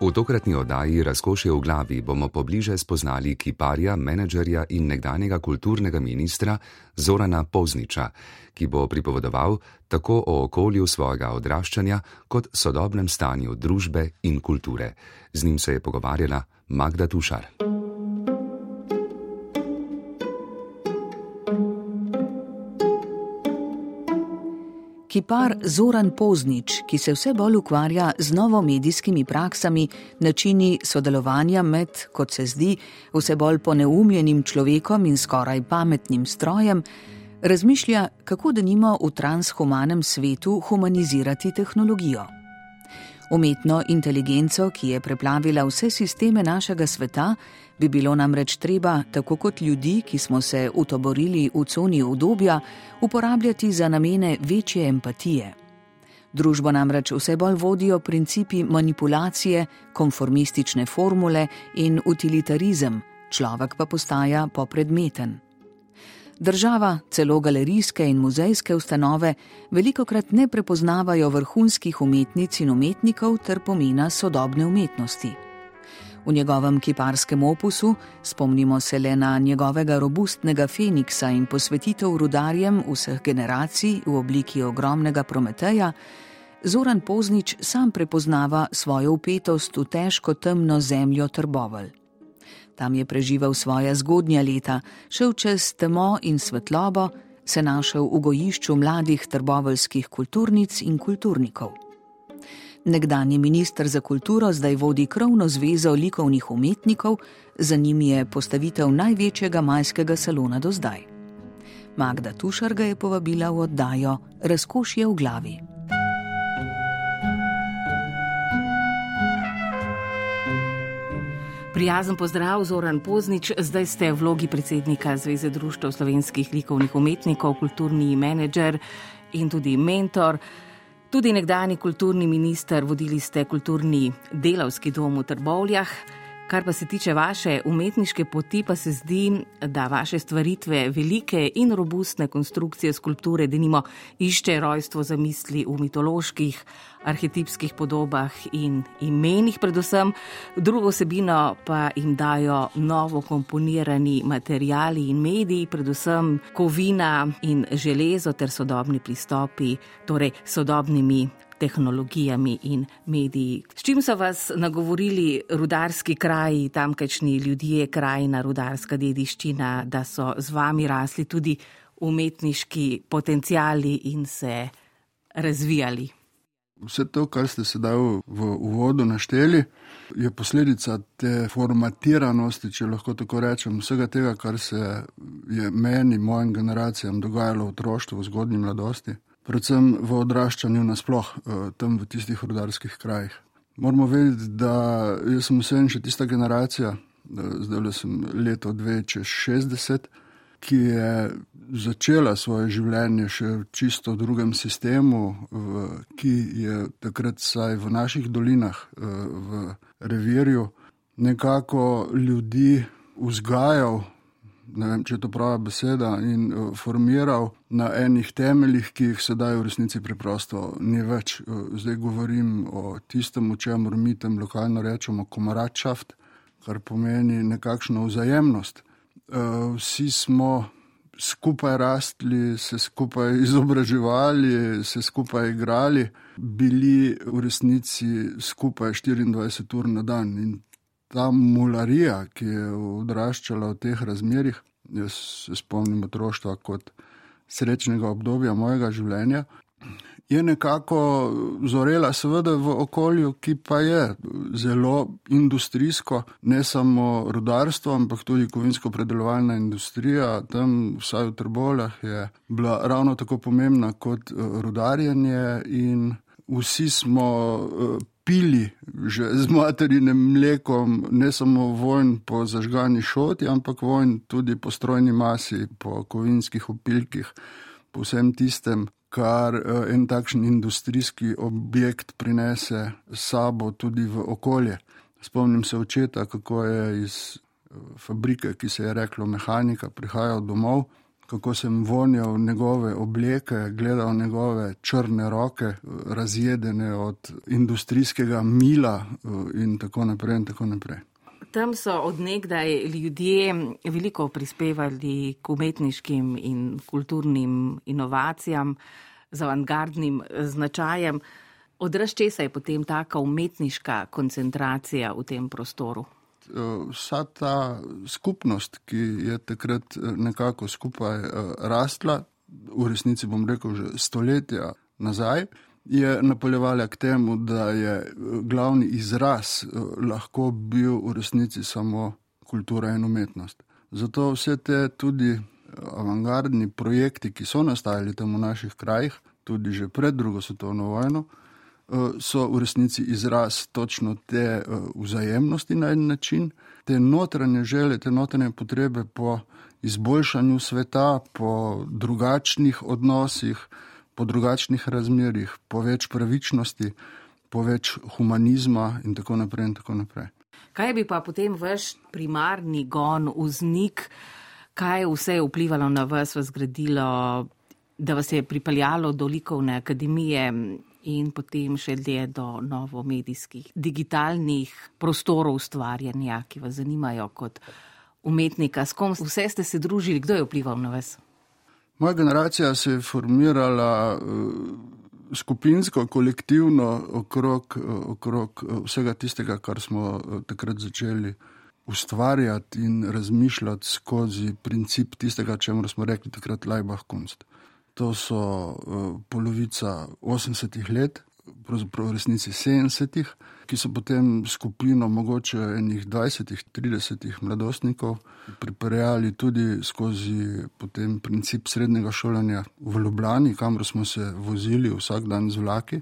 V tokratni oddaji Razkošje v glavi bomo pobliže spoznali kiparja, menedžerja in nekdanjega kulturnega ministra Zorana Pozniča, ki bo pripovedoval tako o okolju svojega odraščanja kot sodobnem stanju družbe in kulture. Z njim se je pogovarjala Magda Tušar. Kipar Zoran Poznič, ki se vse bolj ukvarja z novomedijskimi praksami, načini sodelovanja med, kot se zdi, vse bolj poneumljenim človekom in skoraj pametnim strojem, razmišlja, kako da nima v transhumanem svetu humanizirati tehnologijo. Umetno inteligenco, ki je preplavila vse sisteme našega sveta, bi bilo namreč treba, tako kot ljudi, ki smo se utoborili v coni obdobja, uporabljati za namene večje empatije. Družbo namreč vse bolj vodijo principi manipulacije, konformistične formule in utilitarizem, človek pa postaja popredmeten. Država, celo galerijske in muzejske ustanove, veliko krat ne prepoznavajo vrhunskih umetnic in umetnikov ter pomena sodobne umetnosti. V njegovem kiparskem opusu, spomnimo se le na njegovega robustnega feniksa in posvetitev rudarjem vseh generacij v obliki ogromnega prometeja, Zoran Poznič sam prepoznava svojo upetost v težko temno zemljo Trbovelj. Tam je preživel svoja zgodnja leta, šel čez temo in svetlobo, se našel v gojišču mladih trboveljskih kulturnic in kulturnikov. Nekdani ministr za kulturo zdaj vodi krovno zvezo likovnih umetnikov, za njim je postavitev največjega majskega salona do zdaj. Magda Tušar ga je povabila v oddajo Razkošje v glavi. Prijazen pozdrav, Zoran Poznič. Zdaj ste v vlogi predsednika Zveze društva slovenskih likovnih umetnikov, kulturni menedžer in tudi mentor. Tudi nekdani kulturni minister, vodili ste kulturni delavski dom v Trbovljah. Kar pa se tiče vaše umetniške poti, pa se zdi, da vaše stvaritve, velike in robustne konstrukcije skulpture, denimo, išče rojstvo za misli v mitoloških, arhetipskih podobah in imenih, predvsem, drugo osebino pa jim dajo novo komponirani materijali in mediji, predvsem kovina in železo ter sodobni pristopi, torej sodobnimi tehnologijami in mediji. S čim so vas nagovorili rudarski kraji, tamkajšnji ljudje, krajina, rudarska dediščina, da so z vami rasli tudi umetniški potencijali in se razvijali? Vse to, kar ste sedaj v uvodu našteli, je posledica te formatiranosti, če lahko tako rečem, vsega tega, kar se je meni, mojim generacijam dogajalo v otroštvu, v zgodnji mladosti predvsem v odraščanju nasploh, eh, tam v tistih rudarskih krajih. Moramo vedeti, da sem vseeno še tista generacija, zdaj le sem leto 2060, ki je začela svoje življenje še v čisto drugem sistemu, v, ki je takrat vsaj v naših dolinah, eh, v revirju, nekako ljudi vzgajal ne vem, če je to prava beseda, in uh, formiral na enih temeljih, ki jih sedaj v resnici preprosto ni več. Uh, zdaj govorim o tistem, o čemer mi tam lokalno rečemo komaračaft, kar pomeni nekakšno vzajemnost. Uh, vsi smo skupaj rastli, se skupaj izobraževali, se skupaj igrali, bili v resnici skupaj 24 ur na dan. In ta mularija, ki je odraščala v teh razmerah, jaz se spomnim otroštva kot srečnega obdobja mojega življenja, je nekako zorela, seveda, v okolju, ki pa je zelo industrijsko, ne samo rudarstvo, ampak tudi kovinsko-predelovalna industrija. Tam, vsaj v Trbolah, je bila ravno tako pomembna kot rudarjenje, in vsi smo pili že z materinem mlekom, ne samo vojn po zažgani šoti, ampak vojn tudi po strojni masi, po kovinskih opilkih, po vsem tistem, kar eh, en takšen industrijski objekt prinese sabo tudi v okolje. Spomnim se očeta, kako je iz eh, fabrike, ki se je reklo mehanika, prihajal domov, kako sem vonjal njegove obleke, gledal njegove črne roke, razjedene od industrijskega mila in tako naprej. In tako naprej. Tam so odnegdaj ljudje veliko prispevali k umetniškim in kulturnim inovacijam z avangardnim značajem. Odraz česa je potem taka umetniška koncentracija v tem prostoru? Vsa ta skupnost, ki je takrat nekako skupaj rastla, v resnici bom rekel že stoletja nazaj, je napoljevala k temu, da je glavni izraz lahko bil v resnici samo kultura in umetnost. Zato vse te tudi avangardni projekti, ki so nastajali tam v naših krajih, tudi že pred drugo svetovno vojno, so v resnici izraz točno te vzajemnosti na en način, te notranje želje, te notranje potrebe po izboljšanju sveta, po drugačnih odnosih, po drugačnih razmerih, po več pravičnosti, po več humanizma in tako naprej. In tako naprej. Kaj bi pa potem vaš primarni gon, vznik, kaj vse je vplivalo na vas, vas zgradilo, da vas je pripeljalo do likovne akademije in potem še dlje do novomedijskih, digitalnih prostorov ustvarjanja, ki vas zanimajo kot umetnika. S kom vse ste se družili, kdo je vplival na vas? Moja generacija se je formirala skupinsko, kolektivno okrog, okrog vsega tistega, kar smo takrat začeli ustvarjati in razmišljati skozi princip tistega, čemu smo rekli takrat Leibach Kunst to so uh, polovica 80-ih let, pravzaprav v resnici 70-ih, ki so potem skupino mogoče enih 20-30 mladostnikov pripeljali tudi skozi potem princip srednjega šolanja v Ljubljani, kamor smo se vozili vsak dan z vlaki.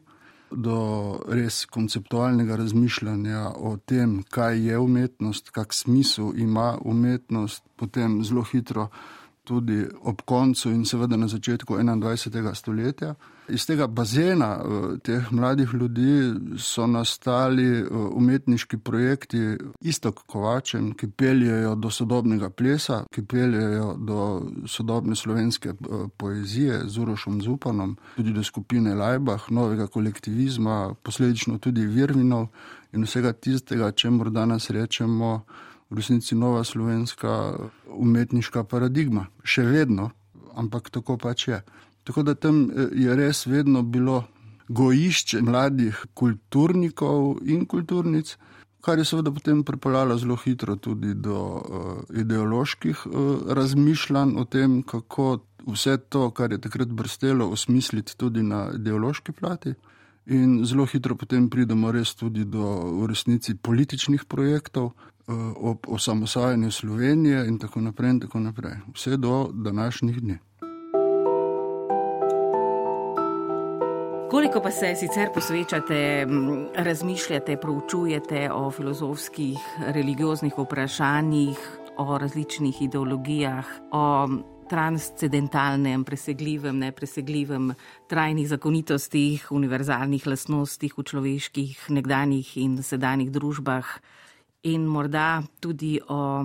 Do res konceptualnega razmišljanja o tem, kaj je umetnost, kak smisel ima umetnost, potem zelo hitro tudi ob koncu in seveda na začetku 21. stoletja. Iz tega bazena eh, teh mladih ljudi so nastali eh, umetniški projekti Istok Kovačem, ki peljejo do sodobnega plesa, ki peljejo do sodobne slovenske eh, poezije z Urošom Zupanom, tudi do skupine Lajbah, novega kolektivizma, posledično tudi Virvinov in vsega tistega, čemu danes rečemo v resnici nova slovenska umetniška paradigma. Še vedno, ampak tako pač je. Tako da tam eh, je res vedno bilo gojišče mladih kulturnikov in kulturnic, kar je seveda potem pripeljalo zelo hitro tudi do uh, ideoloških uh, razmišljanj o tem, kako vse to, kar je takrat brstelo, osmisliti tudi na ideološki plati. In zelo hitro potem pridemo res tudi do v resnici političnih projektov, Eh, ob osamosvajanju Slovenije in tako naprej, in tako naprej, vse do današnjih dni. Koliko pa se sicer posvečate, razmišljate, proučujete o filozofskih, religioznih vprašanjih, o različnih ideologijah, o transcendentalnem, presegljivem, nepresegljivem, trajnih zakonitostih, univerzalnih lastnostih v človeških, nekdanjih in sedanjih družbah? in morda tudi o,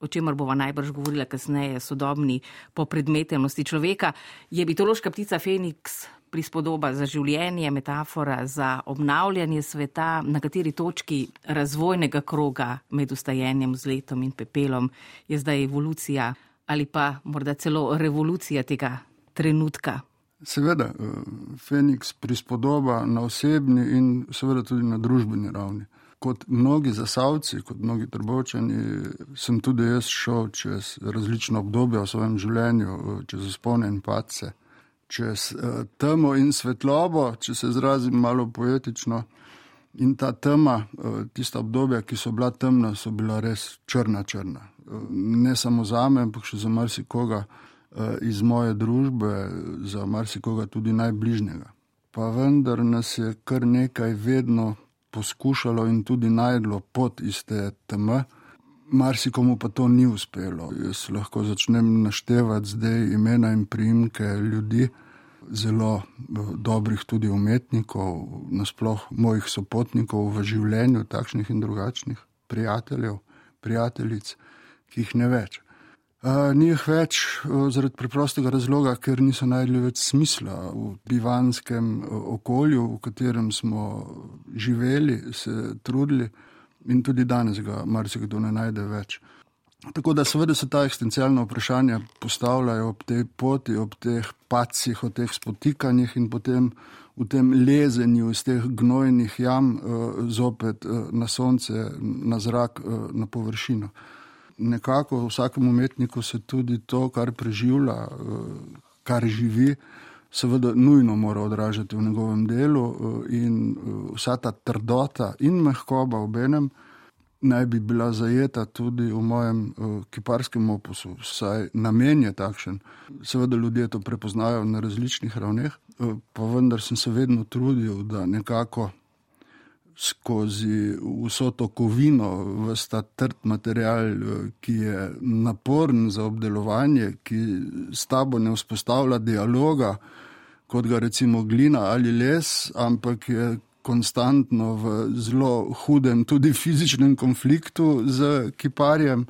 o čemer bova najbrž govorila kasneje, sodobni popredmetenosti človeka, je bitološka ptica Feniks prispodoba za življenje, metafora za obnavljanje sveta, na kateri točki razvojnega kroga med ustajenjem z letom in pepelom je zdaj evolucija ali pa morda celo revolucija tega trenutka. Seveda, eh, Feniks prispodoba na osebni in seveda tudi na družbeni ravni kot mnogi zasavci, kot mnogi trbovčani, sem tudi jaz šel čez različna obdobja v svojem življenju, čez spone in pace, čez uh, temo in svetlobo, če se izrazim malo poetično. In ta tema, tista obdobja, ki so bila temna, so bila res črna, črna. Ne samo za me, ampak še za marsikoga uh, iz moje družbe, za marsikoga tudi najbližnjega. Pa vendar nas je kar nekaj vedno poskušalo in tudi najdlo pot iz te teme. Marsikomu pa to ni uspelo. Jaz lahko začnem naštevati zdaj imena in priimke ljudi, zelo eh, dobrih tudi umetnikov, nasploh mojih sopotnikov v življenju, takšnih in drugačnih, prijateljev, prijateljic, ki jih ne več. Ni jih več zaradi preprostega razloga, ker niso najdli več smisla v bivanskem okolju, v katerem smo živeli, se trudili in tudi danes ga marsikdo ne najde več. Tako da seveda se ta eksistencialna vprašanja postavljajo ob tej poti, ob teh pacih, o teh spotikanjih in potem v tem lezenju iz teh gnojnih jam zopet na sonce, na zrak, na površino. Nekako vsakemu umetniku se tudi to, kar preživlja, kar živi, seveda nujno mora odražati v njegovem delu in vsa ta trdota in mehkoba ob enem naj bi bila zajeta tudi v mojem kiparskem opusu, saj namen je takšen. Seveda ljudje to prepoznajo na različnih ravneh, pa vendar sem se vedno trudil, da nekako skozi vso to kovino, vse ta trd material, ki je naporen za obdelovanje, ki s tabo ne vzpostavlja dialoga, kot ga recimo glina ali les, ampak je konstantno v zelo hudem, tudi fizičnem konfliktu z kiparjem,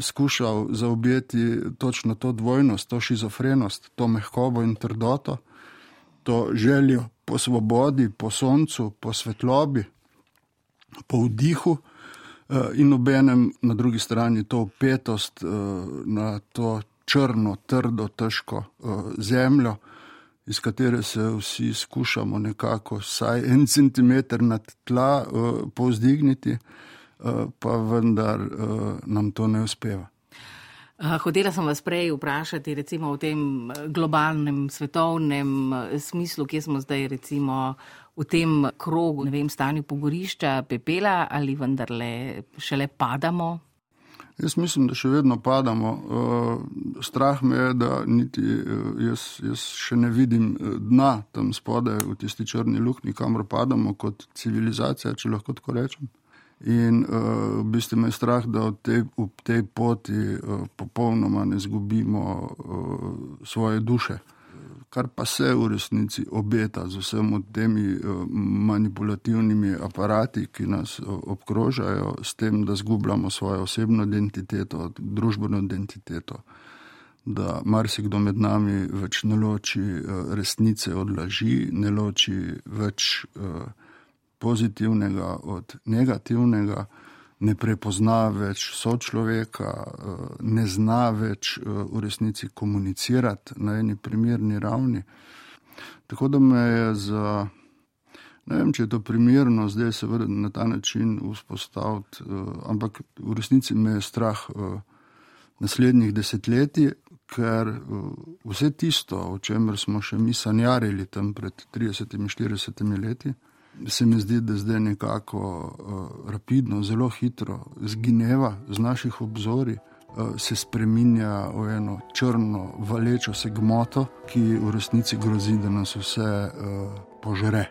skušal zaobjeti točno to dvojnost, to šizofrenost, to mehkobo in trdoto, to željo po svobodi, po soncu, po svetlobi, po vdihu in obenem na drugi strani to upetost na to črno, trdo, težko zemljo iz katere se vsi skušamo nekako vsaj en centimeter nad tla povzdigniti, pa vendar nam to ne uspeva. Hodela sem vas prej vprašati, recimo v tem globalnem, svetovnem smislu, kje smo zdaj, recimo v tem krogu, ne vem, stanju pogorišča, pepela ali vendarle šele padamo Jaz mislim, da še vedno padamo. Uh, strah me je, da niti uh, jaz, jaz še ne vidim uh, dna tam spodaj v tisti črni luknji, kamor padamo kot civilizacija, če lahko tako rečem. In uh, v bistvu me je strah, da tej, v tej poti uh, popolnoma ne zgubimo uh, svoje duše. Kar pa se v resnici obeta z vsemi temi eh, manipulativnimi aparati, ki nas eh, obkrožajo, s tem, da zgubljamo svojo osebno identiteto, družbeno identiteto, da marsikdo med nami več ne loči eh, resnice od laži, ne loči več pozitivnega od negativnega ne prepozna več sočloveka, eh, ne zna več eh, v resnici komunicirati na eni primerni ravni. Tako da me je za, ne vem, če je to primerno zdaj se na ta način vzpostaviti, eh, ampak v resnici me je strah naslednjih desetletij, ker vse tisto, o čemer smo še mi sanjarili tam pred 30-40 leti, se mi zdi, da zdaj nekako uh, rapidno, zelo hitro zgineva z naših obzorij, uh, se spremenja v eno črno, valečo se gmoto, ki v resnici grozi, da nas vse uh, požre.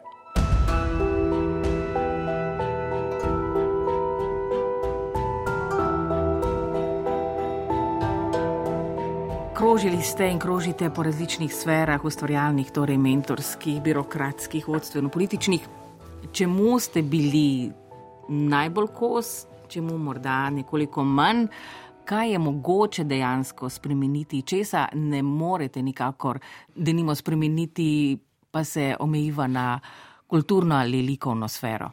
Krožili ste in krožite po različnih sferah, ustvarjalnih, torej mentorskih, birokratskih, vodstveno-političnih čemu ste bili najbolj kos, čemu morda nekoliko manj, kaj je mogoče dejansko spremeniti, česa ne morete nikakor, da nimo spremeniti, pa se omejiva na kulturno ali likovno sfero.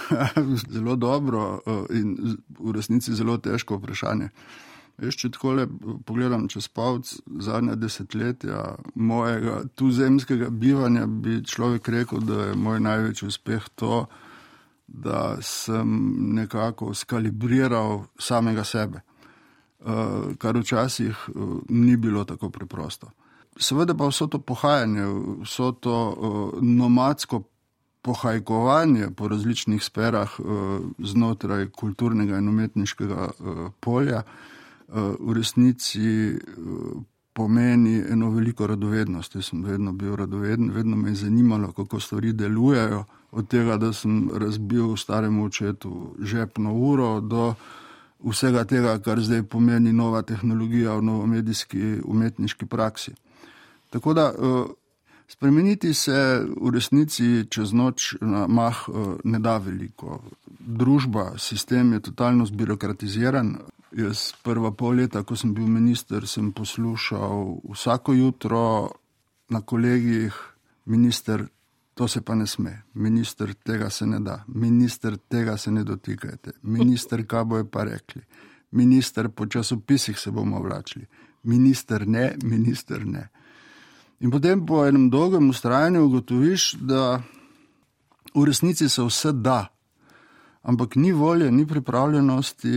Zelo dobro eh, in v resnici zelo težko vprašanje. Jaz, če tako le pogledam čez palc zadnja desetletja mojega tuzemskega bivanja, bi človek rekel, da je moj največji uspeh to, da sem nekako skalibriral samega sebe, eh, kar včasih eh, ni bilo tako preprosto. Seveda pa vso to pohajanje, vso to eh, nomadsko pohajkovanje po različnih sferah znotraj kulturnega in umetniškega polja, v resnici eh, pomeni eno veliko radovednost. Jaz sem vedno bil radoveden, vedno me je zanimalo, kako stvari delujejo. Od tega, da sem razbil staremu očetu žepno uro, do vsega tega, kar zdaj pomeni nova tehnologija v novomedijski umetniški praksi. Tako da eh, spremeniti se v resnici čez noč na mah eh, ne da veliko. Družba, sistem je totalno zbirokratiziran, Jaz prva pol leta, ko sem bil minister, sem poslušal vsako jutro na kolegijih, minister, to se pa ne sme, minister, tega se ne da, minister, tega se ne dotikajte, minister, kaj bojo pa rekli, minister, po časopisih se bomo vlačili, minister ne, minister ne. In potem po enem dolgem ustrajanju ugotoviš, da v resnici se vse da, ampak ni volje, ni pripravljenosti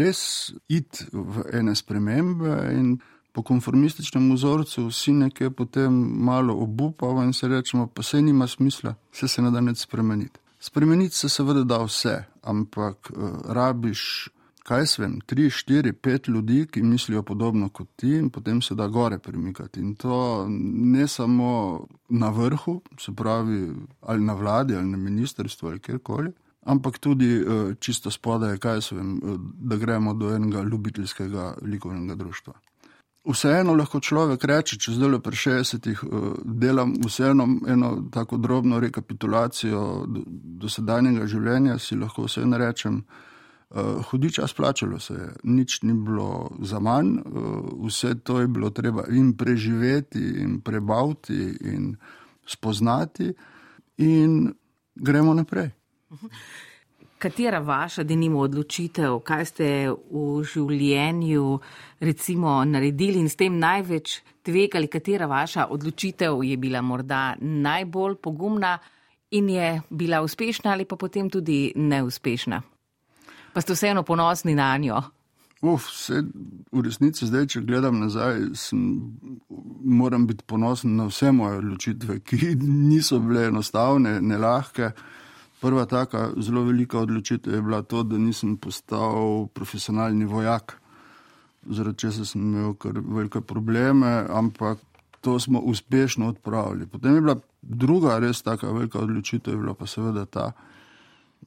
res iti v ene spremembe in po konformističnem vzorcu vsi nekaj potem malo obupamo in se rečemo, pa se nima smisla, vse se ne da neč spremeniti. Spremeniti se seveda da vse, ampak uh, rabiš, kaj svem, tri, štiri, pet ljudi, ki mislijo podobno kot ti in potem se da gore premikati. In to ne samo na vrhu, se pravi ali na vladi ali na ministrstvu ali kjerkoli. Ampak tudi uh, čisto spodaj, kaj se vem, uh, da gremo do enega ljubiteljskega likovnega društva vseeno lahko človek reče, če zdaj le pri 60-ih uh, delam vseeno eno tako drobno rekapitulacijo dosedanjega do življenja, si lahko vseeno rečem, uh, hudiča splačalo se je, nič ni bilo za manj, uh, vse to je bilo treba in preživeti, in prebaviti, in spoznati, in gremo naprej. Katera vaša, da nimo odločitev, kaj ste v življenju recimo naredili in s tem največ tvegali, katera vaša odločitev je bila morda najbolj pogumna in je bila uspešna ali pa potem tudi neuspešna? Pa ste vseeno ponosni na njo? Uf, vse, v resnici zdaj, če gledam nazaj, sem, moram biti ponosen na vse moje odločitve, ki niso bile enostavne, ne lahke. Prva taka zelo velika odločitev je bila to, da nisem postal profesionalni vojak, zaradi česa sem imel kar velike probleme, ampak to smo uspešno odpravili. Potem je bila druga res taka velika odločitev, je bila pa seveda ta, da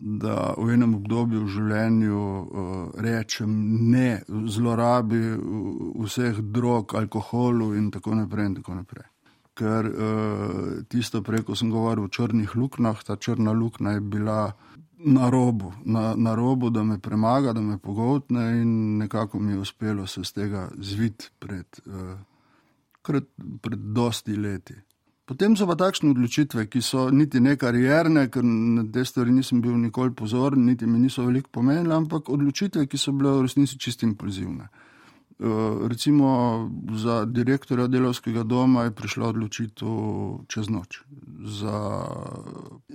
v enem obdobju v življenju uh, rečem ne zlorabi vseh drog, alkoholu in tako naprej. In tako naprej ker uh, tisto, preko sem govoril o črnih luknjah, ta črna luknja je bila na robu, na, na robu, da me premaga, da me pogotne in nekako mi je uspelo se z tega zvit pred, uh, pred, pred dosti leti. Potem so pa takšne odločitve, ki so niti ne karijerne, ker na te stvari nisem bil nikoli pozoren, niti mi niso veliko pomenile, ampak odločitve, ki so bile v resnici čist impulzivne. Eh, recimo za direktorja delovskega doma je prišla odločitev čez noč. Za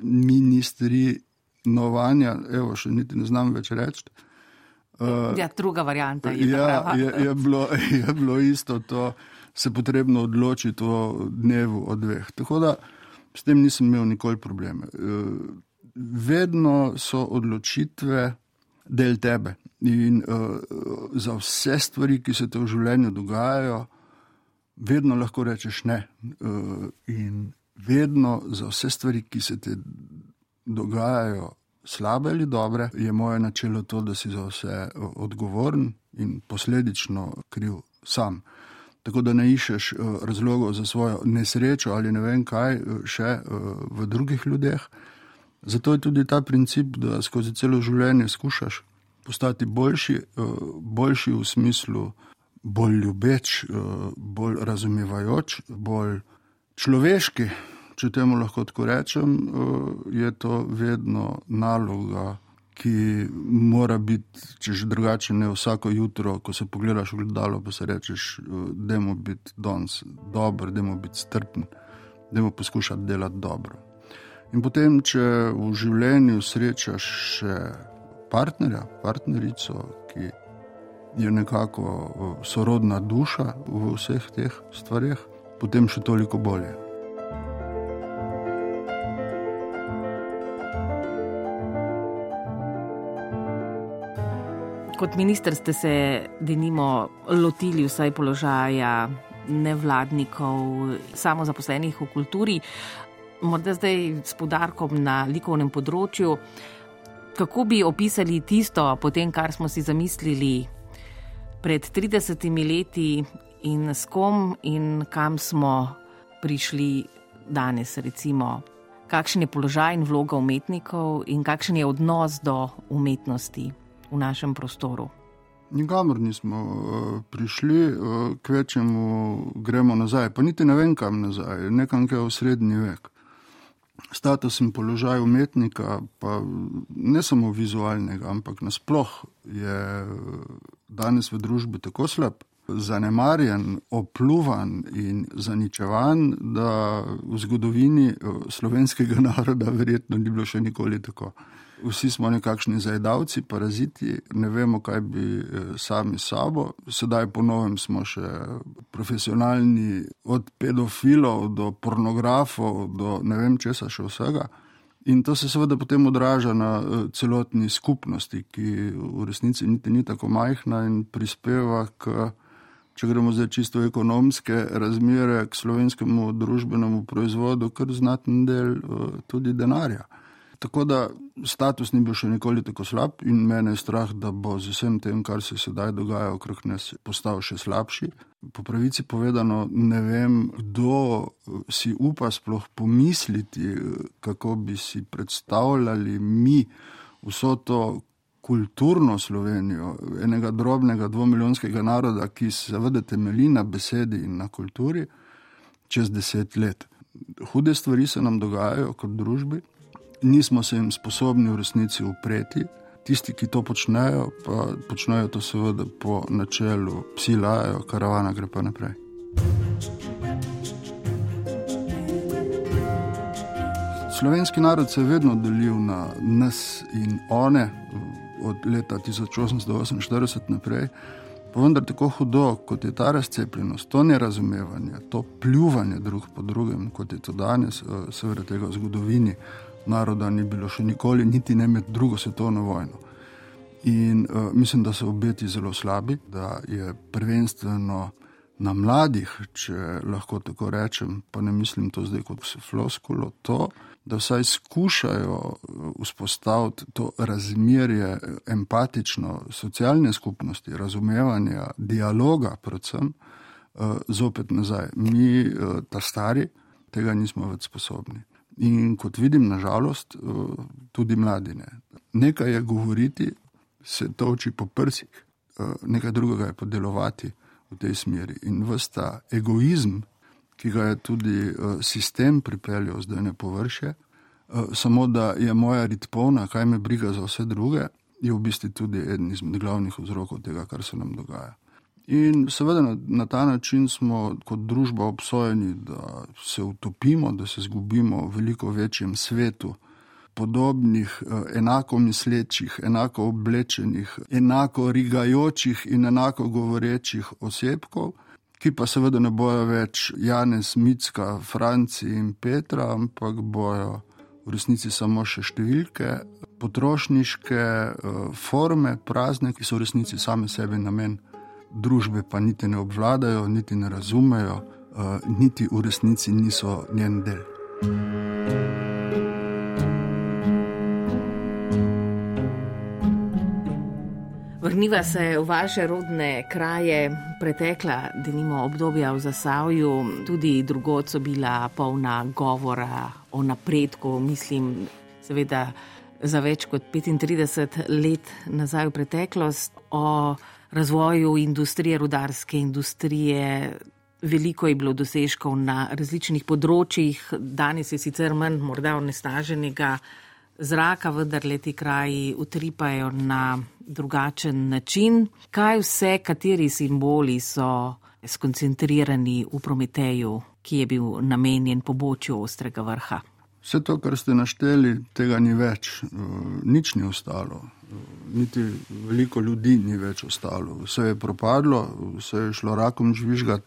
ministri novanja, evo, še niti ne znam več reči. Uh, ja, druga varianta je. Ja, je, je, bilo, je bilo isto, to se potrebno odločiti o dnevu, o dveh. Tako da s tem nisem imel nikoli probleme. Uh, vedno so odločitve del tebe. In uh, za vse stvari, ki se ti v življenju dogajajo, vedno lahko rečeš ne. Uh, in vedno za vse stvari, ki se ti dogajajo, slabe ali dobre, je moje načelo to, da si za vse odgovoren in posledično kriv sam. Tako da ne iščeš uh, razlogov za svojo nesrečo ali ne vem kaj še uh, v drugih ljudeh. Zato je tudi ta princip, da skozi celo življenje skušaš postati boljši, eh, boljši v smislu bolj ljubeč, eh, bolj razumevajoč, bolj človeški. Če temu lahko tako rečem, eh, je to vedno naloga, ki mora biti, če že drugače ne vsako jutro, ko se pogledaš v gledalo, pa se rečeš, da je biti danes dober, da je biti strpen, da je poskušati delati dobro. In potem, če v življenju srečaš še partnerja, partnerico, ki je nekako sorodna duša v vseh teh stvarih, potem še toliko bolje. Kot minister ste se, denimo, lotili vsaj položaja nevladnikov, samozaposlenih v kulturi, morda zdaj s podarkom na likovnem področju. Kako bi opisali tisto, potem, kar smo si zamislili pred 30 leti, in s kom in kam smo prišli danes, recimo, kakšen je položaj in vloga umetnikov, in kakšen je odnos do umetnosti v našem prostoru? Nikamor nismo prišli, kvečemu gremo nazaj, pa niti ne vem kam nazaj, nekam, kaj je v srednji vek. Status in položaj umetnika, pa ne samo vizualnega, ampak nasploh je danes v družbi tako slab, zanemarjen, opluvan in zaničevan, da v zgodovini slovenskega naroda verjetno ni bilo še nikoli tako vsi smo nekakšni zajedavci, paraziti, ne vemo, kaj bi eh, sami sabo. Sedaj ponovim, smo še profesionalni, od pedofilov do pornografov, do ne vem česa še vsega. In to se seveda potem odraža na eh, celotni skupnosti, ki v resnici niti ni tako majhna in prispeva k, če gremo zdaj čisto ekonomske razmere, k slovenskemu družbenemu proizvodu, kar znaten del eh, tudi denarja. Tako da status ni bil še nikoli tako slab in mene je strah, da bo z vsem tem, kar se sedaj dogaja okrog nas, postal še slabši. Po pravici povedano, ne vem, kdo si upa sploh pomisliti, kako bi si predstavljali mi vso to kulturno Slovenijo, enega drobnega dvomiljonskega naroda, ki seveda temelji na besedi in na kulturi, čez deset let. Hude stvari se nam dogajajo kot družbi nismo se jim sposobni v resnici upreti. Tisti, ki to počnejo, pa počnejo to seveda po načelu psi lajajo, karavana gre pa naprej. Slovenski narod se je vedno delil na nas in one, od leta 1848 naprej. Pa vendar tako hudo, kot je ta razcepljenost, to nerazumevanje, to pljuvanje drug po drugem, kot je to danes, eh, seveda tega v zgodovini naroda ni bilo še nikoli, niti ne med drugo svetovno vojno. In uh, mislim, da so obeti zelo slabi, da je prvenstveno na mladih, če lahko tako rečem, pa ne mislim to zdaj kot floskulo, to, da vsaj skušajo eh, vzpostaviti to razmerje empatično, socialne skupnosti, razumevanja, dialoga, predvsem, uh, zopet nazaj. Mi, uh, ta stari, tega nismo več sposobni. In kot vidim, nažalost, eh, tudi mladine. Nekaj je govoriti, se toči po prsih, eh, nekaj drugega je podelovati v tej smeri. In vsta egoizem, ki ga je tudi eh, sistem pripeljal zdaj na površje, samo da je moja rit polna, kaj me briga za vse druge, je v bistvu tudi eden izmed glavnih vzrokov tega, kar se nam dogaja. In seveda na, na ta način smo kot družba obsojeni, da se utopimo, da se izgubimo v veliko večjem svetu podobnih, eh, enako mislečih, enako oblečenih, enako rigajočih in enako govorečih osebkov, ki pa seveda ne bojo več Janez, Micka, Franci in Petra, ampak bojo v resnici samo še številke, potrošniške eh, forme, prazne, ki so v resnici same sebi namen družbe pa niti ne obvladajo, niti ne razumejo, uh, niti v resnici niso njen del. Vrniva se v vaše rodne kraje, pretekla, da nimo obdobja v Zasavju, tudi drugot so bila polna govora o napredku, mislim, seveda za več kot 35 let nazaj v preteklost, o razvoju industrije, rudarske industrije. Veliko je bilo dosežkov na različnih področjih, danes je sicer manj morda onesnaženega zraka, vendar leti kraji utripajo na drugačen način. Kaj vse, kateri simboli so skoncentrirani v Prometeju, ki je bil namenjen pobočju ostrega vrha? Vse to, kar ste našteli, tega ni več, nič ni ostalo niti veliko ljudi ni več ostalo. Vse je propadlo, vse je šlo rakom žvižgati.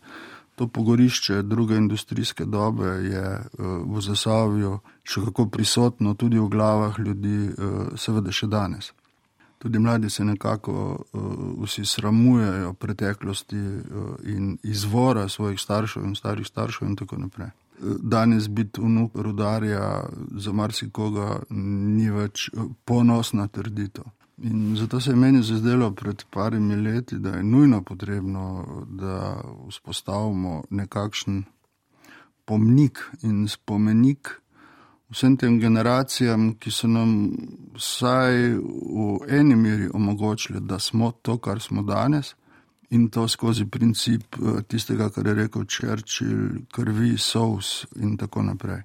To pogorišče druge industrijske dobe je eh, v zasavju še kako prisotno tudi v glavah ljudi, eh, seveda še danes. Tudi mladi se nekako eh, vsi sramujejo preteklosti in izvora svojih staršev in starih staršev in tako naprej. Danes biti vnuk rudarja za marsikoga ni več ponosna trditev. In zato se je meni zazdelo pred parimi leti, da je nujno potrebno, da vzpostavimo nekakšen pomnik in spomenik vsem tem generacijam, ki so nam vsaj v eni meri omogočili, da smo to, kar smo danes. In to skozi princip eh, tistega, kar je rekel Churchill, krvi, sous in tako naprej.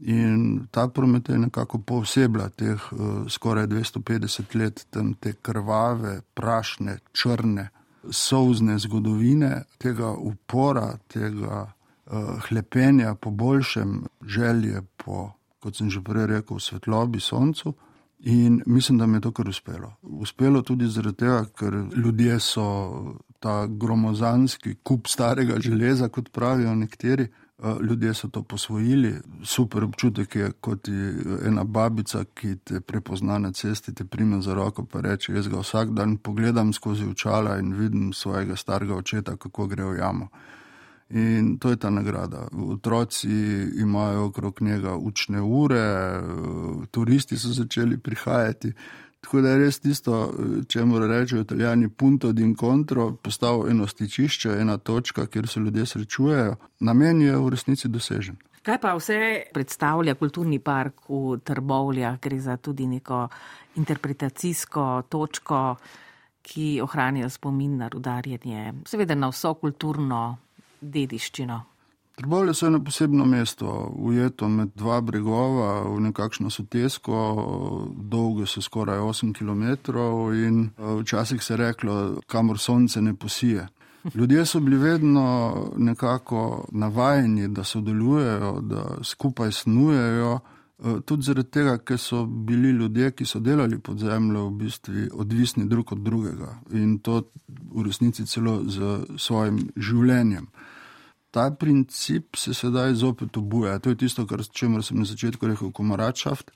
In ta promet je nekako posebla teh uh, skoraj 250 let tam te krvave, prašne, črne, souzne zgodovine, tega upora, tega uh, hlepenja po boljšem, želje po, kot sem že prej rekel, svetlobi, soncu. In mislim, da mi je to kar uspelo. Uspelo tudi zaradi tega, ker ljudje so ta gromozanski kup starega železa, kot pravijo nekateri, ljudje so to posvojili, super občutek je, kot je ena babica, ki te prepozna na cesti, te prime za roko in reče: Jaz ga vsak dan pogledam skozi očala in vidim svojega starega očeta, kako gre v jamo. In to je ta nagrada. Otroci imajo okrog njega učne ure, turisti so začeli prihajati. Tako da je res tisto, če mora reči italijani, punto di incontro, postalo eno stičišče, ena točka, kjer se ljudje srečujejo. Namen je v resnici dosežen. Kaj pa vse predstavlja kulturni park v Trbovljah? Gre za tudi neko interpretacijsko točko, ki ohranja spomin na rudarjenje, seveda na vso kulturno dediščino. Trbovlje so eno posebno mesto, ujeto med dva bregova v nekakšno sotesko, dolgo so skoraj 8 km in včasih se je reklo, kamor sonce ne posije. Ljudje so bili vedno nekako navajeni, da sodelujejo, da skupaj snujejo, tudi zaradi tega, ker so bili ljudje, ki so delali pod zemljo, v bistvu odvisni drug od drugega in to v resnici celo z svojim življenjem ta princip se sedaj zopet obuja. To je tisto, kar sem na začetku rekel, komaračaft.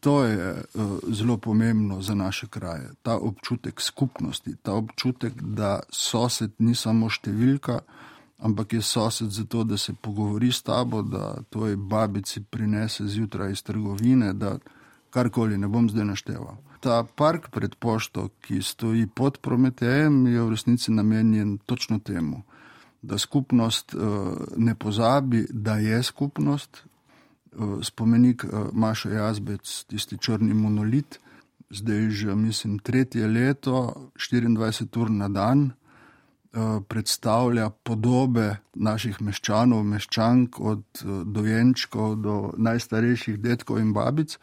To je uh, zelo pomembno za naše kraje. Ta občutek skupnosti, ta občutek, da sosed ni samo številka, ampak je sosed zato, da se pogovori s tabo, da tvoji babici prinese zjutraj iz trgovine, da karkoli ne bom zdaj našteval. Ta park pred pošto, ki stoji pod Prometejem, je v resnici namenjen točno temu da skupnost uh, ne pozabi, da je skupnost. Uh, spomenik uh, Maša Jazbec, tisti črni monolit, zdaj že, mislim, tretje leto, 24 ur na dan, predstavlja podobe naših meščanov, meščank, od dojenčkov do najstarejših detkov in babic.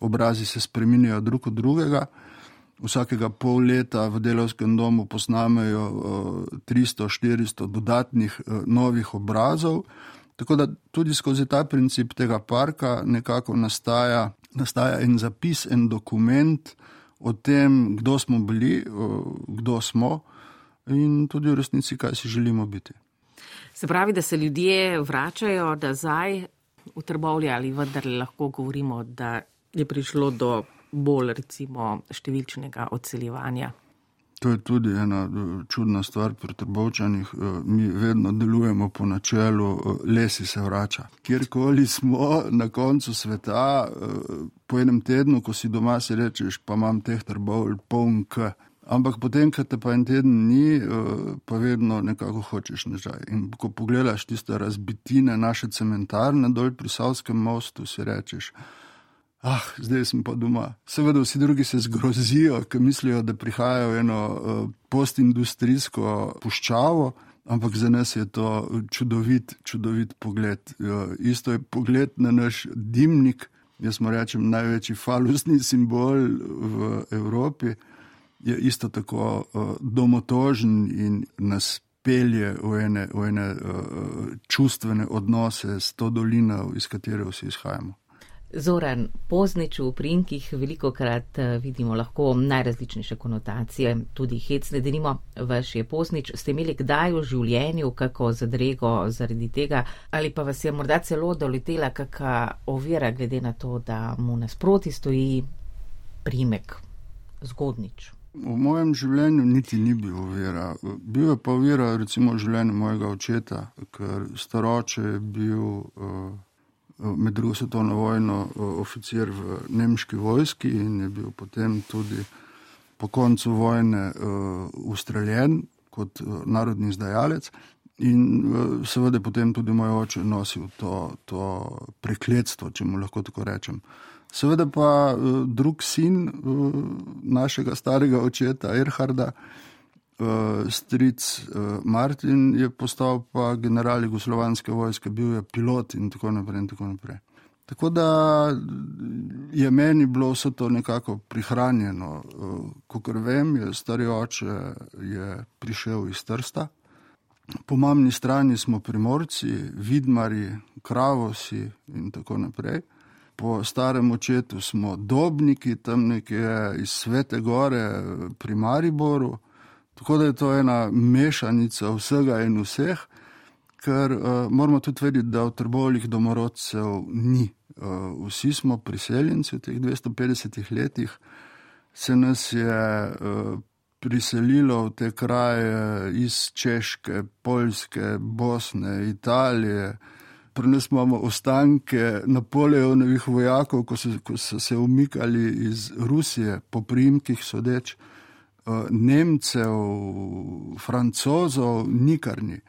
Obrazi se spremenjajo drug od drugega vsakega pol leta v delovskem domu posnamejo 300-400 eh, dodatnih eh, novih obrazov. Tako da tudi skozi ta princip tega parka nekako nastaja, nastaja en zapis, en dokument o tem, kdo smo bili, kdo smo in tudi v resnici, kaj si želimo biti. Se pravi, da se ljudje vračajo nazaj v trbovlje ali vendar lahko govorimo, da je prišlo do bolj recimo številčnega odseljevanja. To je tudi ena eh, čudna stvar pri trbovčanih. Eh, mi vedno delujemo po načelu, eh, lesi se vrača. Kjerkoli smo na koncu sveta, po enem tednu, ko si doma, si rečeš, pa imam teh trbov poln k. Ampak potem, ko te pa en teden ni, pa vedno nekako hočeš nazaj. In ko pogledaš tiste razbitine naše cementarne dol pri Savskem mostu, si rečeš, ah, zdaj sem pa doma. Seveda, vsi drugi se zgrozijo, ker mislijo, da prihajajo v eno uh, postindustrijsko puščavo. Ampak za nas je to čudovit, čudovit pogled. Uh, isto je pogled na naš dimnik, jaz smo rečem največji falusni simbol v Evropi, je isto tako uh, domotožen in nas v ene, v ene uh, čustvene odnose s to dolino, iz katere vsi izhajamo. Zoran Poznič v prinkih veliko krat eh, vidimo lahko najrazličnejše konotacije, tudi hecne, da nimo vaš je Poznič, ste imeli kdaj v življenju kako zadrego zaradi tega ali pa vas je morda celo doletela kakšna ovira glede na to, da mu nasproti stoji primek zgodnič. V mojem življenju niti ni bil ovira. Bil je pa ovira recimo v življenju mojega očeta, ker staroče je bil. Uh, med drugo svetovno vojno oficir v nemški vojski in je bil potem tudi po koncu vojne ustreljen kot narodni izdajalec. In seveda potem tudi moj oče nosil to, to prekletstvo, če mu lahko tako rečem. Seveda pa drug sin našega starega očeta, Erharda, stric Martin, je postal pa general jugoslovanske vojske, bil je pilot in tako naprej. In tako naprej. Tako da je meni bilo vse to nekako prihranjeno. Kot vem, je stari oče je prišel iz Trsta. Po mamni strani smo primorci, vidmari, kravosi in tako naprej. Po starem očetu smo dobniki, tam nekje iz Svete Gore pri Mariboru. Tako da je to ena mešanica vsega in vseh, ker uh, moramo tudi vedeti, da v trbovih domorodcev ni. Uh, vsi smo priseljenci v teh 250 letih, se nas je uh, priselilo v te kraje iz Češke, Poljske, Bosne, Italije. Pri nas imamo ostanke Napoleonovih vojakov, ko so, ko so se umikali iz Rusije, po primkih sodeč, Nemcev, Francozov, nikarni.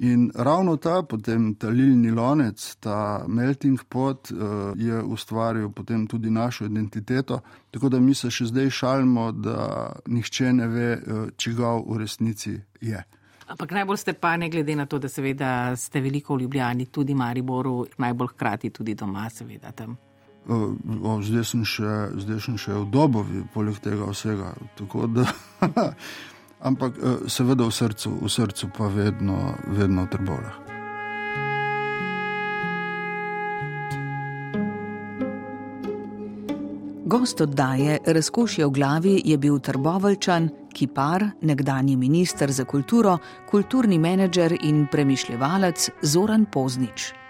In ravno ta potem talilni lonec, ta melting pot, je ustvaril potem tudi našo identiteto. Tako da mi se še zdaj šalimo, da nihče ne ve, čigav v resnici je. Ampak najbolj ste pa, ne glede na to, da seveda ste veliko v Ljubljani, tudi Mariboru, najbolj hkrati tudi doma, seveda tam. O, zdaj, sem še, zdaj sem še v dobovi, poleg tega vsega. Da, ampak seveda v srcu, v srcu pa vedno, vedno v trbolah. Gost oddaje Razkošje v glavi je bil Trbovalčan, kipar, nekdani minister za kulturo, kulturni menedžer in premišljevalec Zoran Poznič.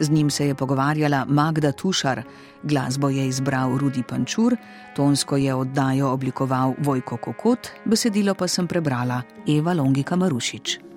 Z njim se je pogovarjala Magda Tušar, glasbo je izbral Rudi Pančur, tonsko je oddajo oblikoval Vojko Kokot, besedilo pa sem prebrala Eva Longika Marušič.